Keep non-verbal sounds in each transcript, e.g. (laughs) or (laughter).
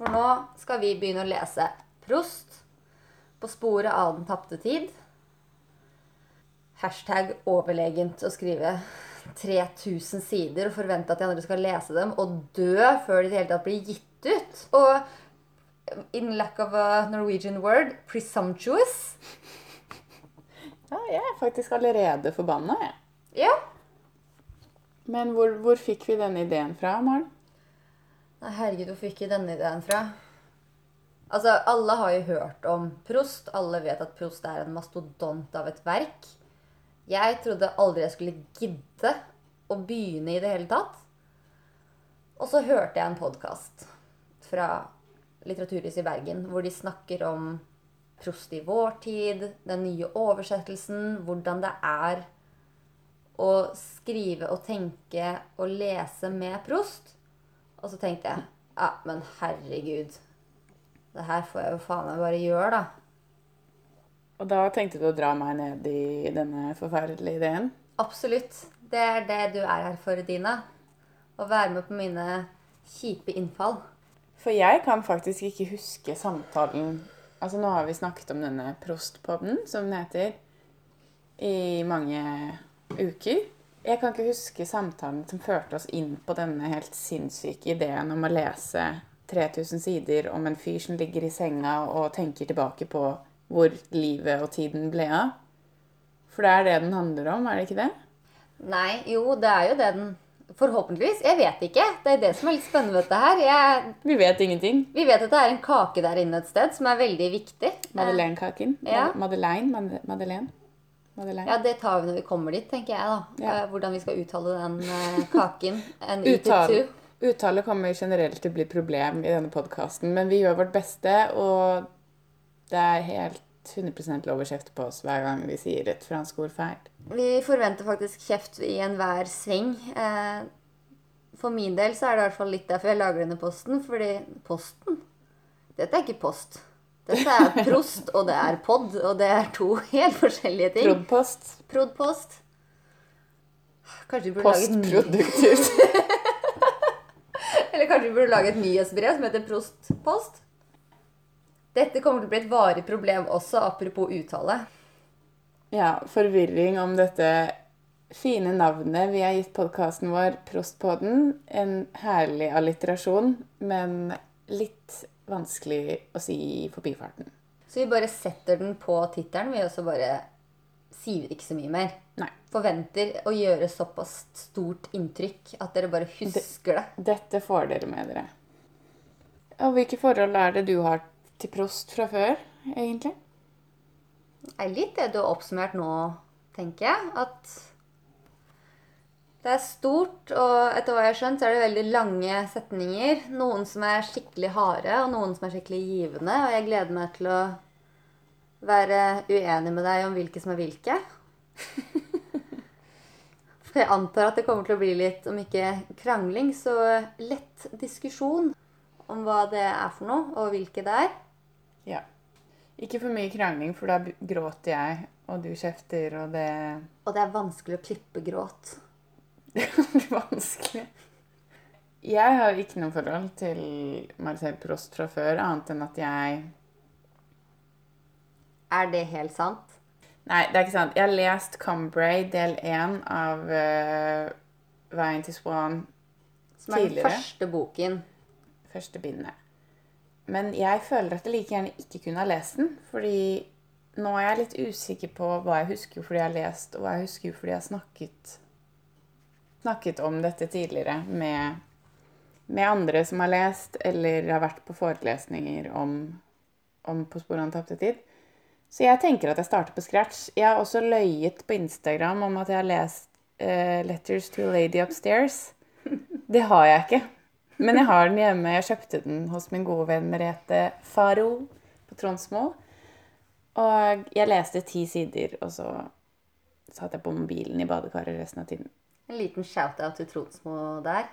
For nå skal vi begynne å lese Prost på sporet av den tapte tid. Hashtag overlegent å skrive 3000 sider og forvente at de andre skal lese dem og dø før de i det hele tatt blir gitt ut. Og in lack of a Norwegian word presumptuous. Ja, jeg er faktisk allerede forbanna, jeg. Ja. Men hvor, hvor fikk vi denne ideen fra, Maren? Nei, herregud, hvor fikk jeg denne ideen fra? Altså, Alle har jo hørt om Prost. Alle vet at Prost er en mastodont av et verk. Jeg trodde aldri jeg skulle gidde å begynne i det hele tatt. Og så hørte jeg en podkast fra Litteraturhuset i Bergen hvor de snakker om Prost i vår tid, den nye oversettelsen, hvordan det er å skrive og tenke og lese med Prost. Og så tenkte jeg ja, men herregud. Det her får jeg jo faen meg bare gjøre, da. Og da tenkte du å dra meg ned i denne forferdelige ideen? Absolutt. Det er det du er her for, Dina. Å være med på mine kjipe innfall. For jeg kan faktisk ikke huske samtalen Altså, nå har vi snakket om denne Prostpodden, som den heter, i mange uker. Jeg kan ikke huske samtalen som førte oss inn på denne helt sinnssyke ideen om å lese 3000 sider om en fyr som ligger i senga og tenker tilbake på hvor livet og tiden ble av. For det er det den handler om, er det ikke det? Nei, jo, det er jo det den Forhåpentligvis. Jeg vet ikke. Det er det som er litt spennende med dette her. Jeg, Vi vet ingenting. vi vet at det er en kake der inne et sted som er veldig viktig. Madeleine-kaken. Ja. Madeleine? Madeleine? Madeleine. Ja, det tar vi når vi kommer dit, tenker jeg, da. Ja. Eh, Hvordan vi skal uttale den eh, kaken. En (laughs) Uttale, uttale kommer generelt til å bli et problem i denne podkasten, men vi gjør vårt beste, og det er helt 100 lov å kjefte på oss hver gang vi sier et fransk ord feil. Vi forventer faktisk kjeft i enhver sving. Eh, For min del så er det i hvert fall litt derfor jeg lager denne posten. Fordi Posten? Dette er ikke post. Dette er prost, og det er pod, og det er to (laughs) helt forskjellige ting. Prodpost. Prodpost. Kanskje vi burde ny- (laughs) Eller kanskje vi burde lage et nyhetsbrev som heter Prost-post? Dette kommer til å bli et varig problem også, apropos uttale. Ja, forvirring om dette fine navnet vi har gitt podkasten vår, Prostpodden. En herlig alliterasjon, men litt vanskelig å si i forbifarten. Så vi bare setter den på tittelen, vi, og så bare sier ikke så mye mer. Nei. Forventer å gjøre såpass stort inntrykk at dere bare husker det. Dette får dere med dere. Og hvilke forhold er det du har til prost fra før, egentlig? Det er litt det du har oppsummert nå, tenker jeg. At det er stort, og etter hva jeg har skjønt, så er det veldig lange setninger. Noen som er skikkelig harde, og noen som er skikkelig givende. Og jeg gleder meg til å være uenig med deg om hvilke som er hvilke. (laughs) For jeg antar at det kommer til å bli litt, om ikke krangling, så lett diskusjon om hva det er for noe, og hvilke det er. Ja. Ikke for mye krangling, for da gråter jeg, og du kjefter, og det Og det er vanskelig å klippe gråt. (laughs) Det er vanskelig. Jeg har ikke noe forhold til Marcel Prost fra før, annet enn at jeg Er det helt sant? Nei, det er ikke sant. Jeg har lest Combray del én av uh, Veien til Swan Som er den første boken. Første bindet. Men jeg føler at jeg like gjerne ikke kunne ha lest den, fordi nå er jeg litt usikker på hva jeg husker fordi jeg har lest, og hva jeg husker fordi jeg har snakket, snakket om dette tidligere med, med andre som har lest, eller har vært på forelesninger om, om På sporet av tapte tid. Så jeg tenker at jeg starter på scratch. Jeg har også løyet på Instagram om at jeg har lest uh, 'Letters to a Lady Upstairs'. Det har jeg ikke. Men jeg har den hjemme. Jeg kjøpte den hos min gode venn Merete Faro på Tronsmo. Og jeg leste ti sider, og så satt jeg på mobilen i badekaret resten av tiden. En liten shout-out til Tronsmo der.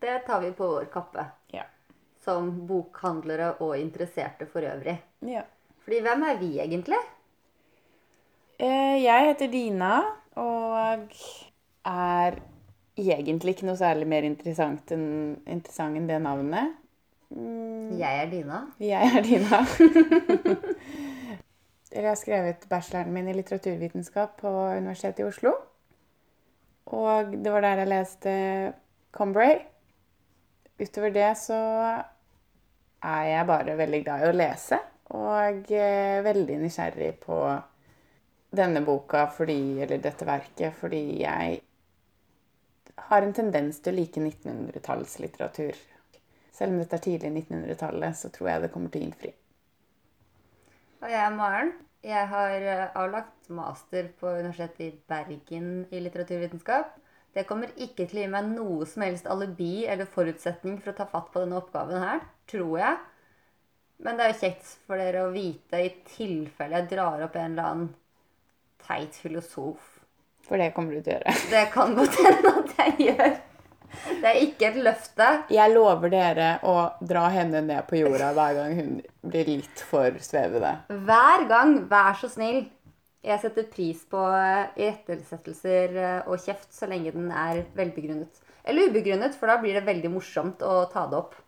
Det tar vi på vår kappe. Ja. Som bokhandlere og interesserte for øvrig. ja. Fordi hvem er vi egentlig? Eh, Jeg heter Dina og er egentlig ikke noe særlig mer interessant enn interessant enn det navnet. Mm, Jeg er Dina. Jeg er Dina. (laughs) Jeg har skrevet bacheloren min i litteraturvitenskap på Universitetet i Oslo. Og det var der jeg leste Combray. Utover det så er jeg bare veldig glad i å lese. Og eh, veldig nysgjerrig på denne boka fordi, eller dette verket fordi jeg har en tendens til å like 1900-tallslitteratur. Selv om dette er tidlig 1900-tallet, så tror jeg det kommer til å innfri. Og jeg er Maren. Jeg har eh, avlagt master på Universitetet i Bergen i litteraturvitenskap. Det kommer ikke til å gi meg noe som helst alibi eller forutsetning for å ta fatt på denne oppgaven her, tror jeg. Men det er jo kjekt for dere å vite i tilfelle jeg drar opp en eller annen teit filosof. For det kommer du til å gjøre. Det kan godt hende at jeg gjør. Det er ikke et løfte. Jeg lover dere å dra henne ned på jorda hver gang hun blir litt for svevende. Hver gang, vær så snill. Jeg setter pris på eh, irettesettelser eh, og kjeft så lenge den er velbegrunnet. Eller ubegrunnet, for da blir det veldig morsomt å ta det opp.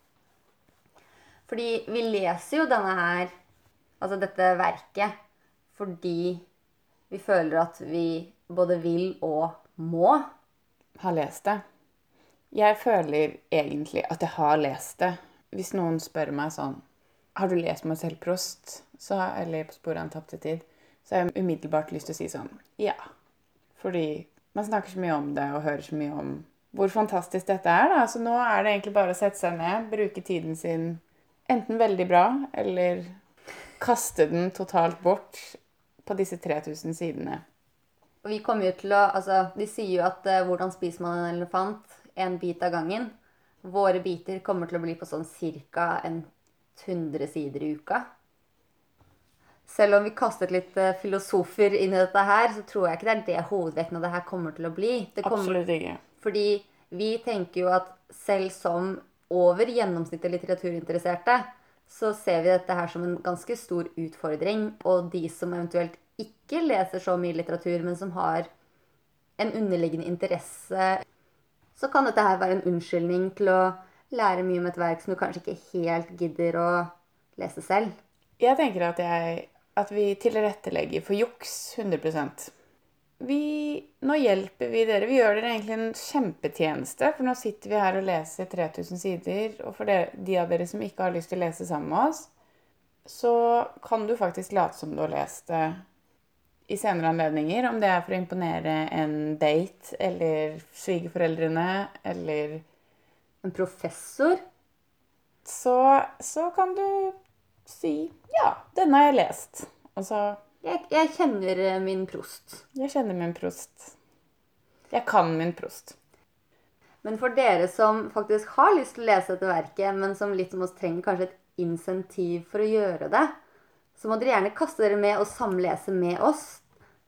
Fordi vi leser jo denne her, altså dette verket, fordi vi føler at vi både vil og må. Har lest det. Jeg føler egentlig at jeg har lest det. Hvis noen spør meg sånn Har du lest Marcel Prost? Så, eller På sporet av en tapte tid? Så har jeg umiddelbart lyst til å si sånn Ja. Fordi man snakker så mye om det og hører så mye om hvor fantastisk dette er. da. Så nå er det egentlig bare å sette seg ned, bruke tiden sin enten veldig bra eller kaste den totalt bort på disse 3000 sidene. Og vi kommer jo til å Altså, de sier jo at eh, hvordan spiser man en elefant? En bit av gangen. Våre biter kommer til å bli på sånn ca. en 100 sider i uka. Selv om vi kastet litt eh, filosofer inn i dette her, så tror jeg ikke det er det hovedvekten av det her kommer til å bli. Det kommer, Absolutt ikke. Fordi vi tenker jo at selv som over gjennomsnittet litteraturinteresserte, så ser vi dette her som en ganske stor utfordring. Og de som eventuelt ikke leser så mye litteratur, men som har en underliggende interesse, så kan dette her være en unnskyldning til å lære mye om et verk som du kanskje ikke helt gidder å lese selv. Jeg tenker at, jeg, at vi tilrettelegger for juks 100 vi, Nå hjelper vi dere. Vi gjør dere egentlig en kjempetjeneste. For nå sitter vi her og leser 3000 sider. Og for de av dere som ikke har lyst til å lese sammen med oss, så kan du faktisk late som du har lest det i senere anledninger. Om det er for å imponere en date eller svigerforeldrene eller En professor så, så kan du si Ja, denne har jeg lest. Og så Jeg, jeg kjenner eh, min prost. Jeg kjenner min prost. Jeg kan min prost. Men for dere som faktisk har lyst til å lese dette verket, men som litt som oss trenger kanskje et insentiv for å gjøre det, så må dere gjerne kaste dere med og samlese med oss.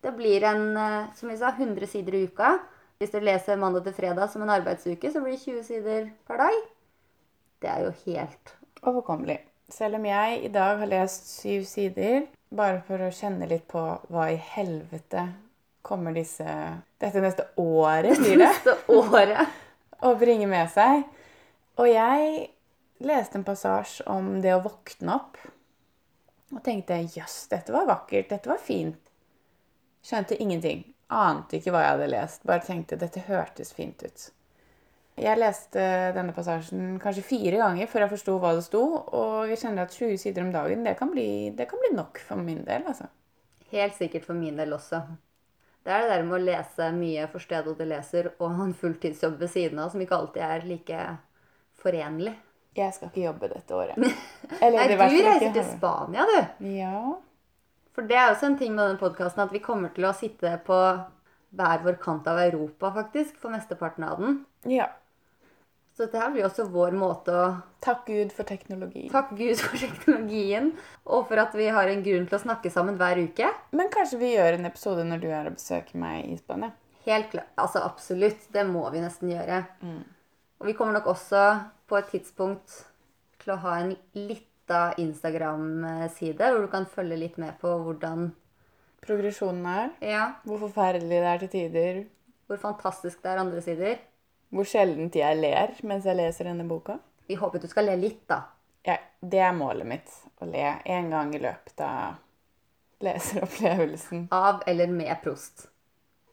Det blir en, eh, som vi sa, 100 sider i uka. Hvis dere leser mandag til fredag som en arbeidsuke, så blir det 20 sider per dag. Det er jo helt Overkommelig. Selv om jeg i dag har lest syv sider, bare for å kjenne litt på hva i helvete kommer disse Dette neste året, blir det? neste året. (laughs) å bringe med seg. Og jeg leste en passasje om det å våkne opp. Og tenkte jøss, dette var vakkert, dette var fint. Skjønte ingenting. Ante ikke hva jeg hadde lest. Bare tenkte dette hørtes fint ut. Jeg leste denne passasjen kanskje fire ganger før jeg forsto hva det sto. Og jeg kjenner at 20 sider om dagen, det kan bli, det kan bli nok for min del. altså. Helt sikkert for min del også. Det er det der med å lese mye, for stedet du leser, og ha en fulltidsjobb ved siden av, som ikke alltid er like forenlig. Jeg skal ikke jobbe dette året. (laughs) Eller Nei, det du reiser til Spania, du. Ja. For det er også en ting med denne podkasten at vi kommer til å sitte på hver vår kant av Europa, faktisk, for mesteparten av den. ja. Så dette her blir også vår måte å Takk Gud for teknologi. Takk Gud for teknologien, og for at vi har en grunn til å snakke sammen hver uke. Men kanskje vi gjør en episode når du er og besøker meg i Spania? Helt klart. Altså absolutt. Det må vi nesten gjøre. Og vi kommer nok også på et tidspunkt til å ha en lita Instagram-side hvor du kan følge litt med på hvordan Progresjonen er. Ja, Hvor forferdelig det er til tider. hvor fantastisk det er andre sider. Hvor sjeldent jeg ler mens jeg leser denne boka. Vi håper du skal le litt, da. Ja, Det er målet mitt. Å le én gang i løpet av leseropplevelsen. Av eller med prost.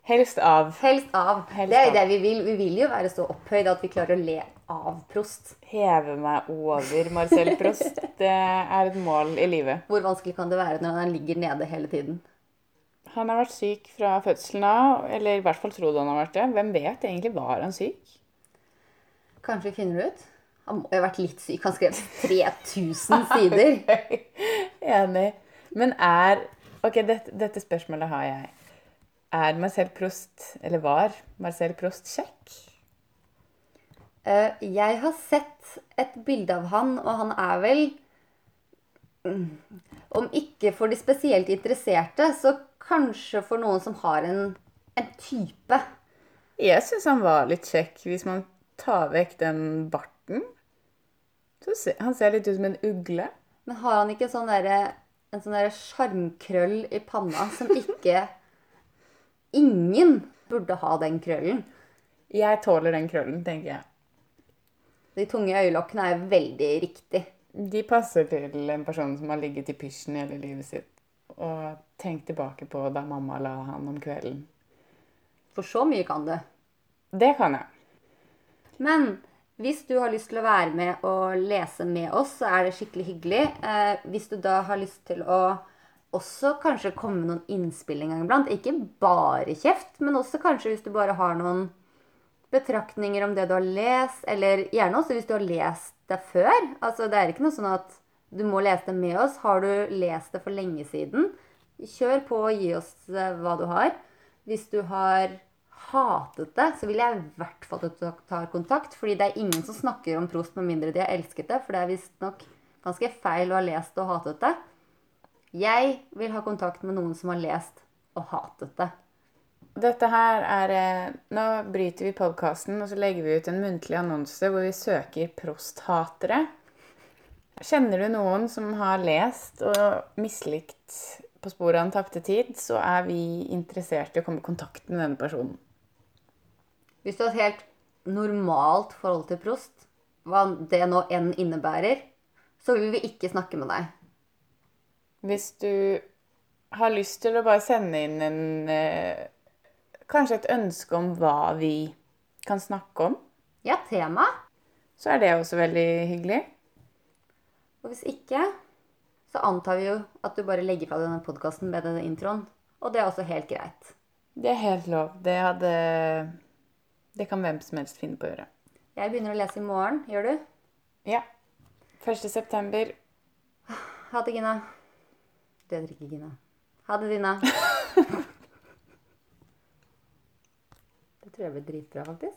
Helst av. Helst av. Helst det er jo det vi vil. Vi vil jo være så opphøyde at vi klarer å le av prost. Heve meg over Marcel Prost. Det er et mål i livet. Hvor vanskelig kan det være når han ligger nede hele tiden? Han har vært syk fra fødselen av, eller i hvert fall trodde han har vært det. Hvem vet egentlig var han syk? Kanskje vi finner det ut? Han må jo ha vært litt syk. Han skrev 3000 sider. (laughs) Enig. Men er Ok, dette, dette spørsmålet har jeg. Er Marcel Prost, eller var Marcel Prost kjekk? Eh, jeg har sett et bilde av han, og han er vel mm, Om ikke for de spesielt interesserte, så kanskje for noen som har en, en type. Jeg syns han var litt kjekk hvis man tar vekk den barten. Så se, han ser litt ut som en ugle. Men har han ikke sånn derre en sånn sjarmkrøll i panna som ikke Ingen burde ha den krøllen. Jeg tåler den krøllen, tenker jeg. De tunge øyelokkene er veldig riktig. De passer til en person som har ligget i pysjen hele livet sitt og tenkt tilbake på da mamma la han om kvelden. For så mye kan du. Det kan jeg. Men hvis du har lyst til å være med og lese med oss, så er det skikkelig hyggelig. Eh, hvis du da har lyst til å også kanskje komme med noen innspill en gang iblant. Ikke bare kjeft, men også kanskje hvis du bare har noen betraktninger om det du har lest, eller gjerne også hvis du har lest det før. Altså, det er ikke noe sånn at du må lese det med oss. Har du lest det for lenge siden, kjør på og gi oss eh, hva du har. Hvis du har hatet det, så vil jeg i hvert fall at du tar kontakt. Fordi det er ingen som snakker om prost med mindre de har elsket det. For det er visstnok ganske feil å ha lest og hatet det. Jeg vil ha kontakt med noen som har lest og hatet det. Dette her er eh, Nå bryter vi podkasten, og så legger vi ut en muntlig annonse hvor vi søker prosthatere. Kjenner du noen som har lest og mislikt På sporet av den tapte tid, så er vi interessert i å komme i kontakt med denne personen. Hvis du har et helt normalt forhold til prost, hva det nå enn innebærer, så vil vi ikke snakke med deg. Hvis du har lyst til å bare sende inn en eh, Kanskje et ønske om hva vi kan snakke om, Ja, tema. så er det også veldig hyggelig. Og hvis ikke, så antar vi jo at du bare legger fra denne podkasten med denne introen. Og det er også helt greit. Det er helt lov. Det hadde Det kan hvem som helst finne på å gjøre. Jeg begynner å lese i morgen. Gjør du? Ja. 1. september. Ha det, Gina. Du heter ikke Gina. Ha det, Dina. (laughs) blir dritbra, faktisk.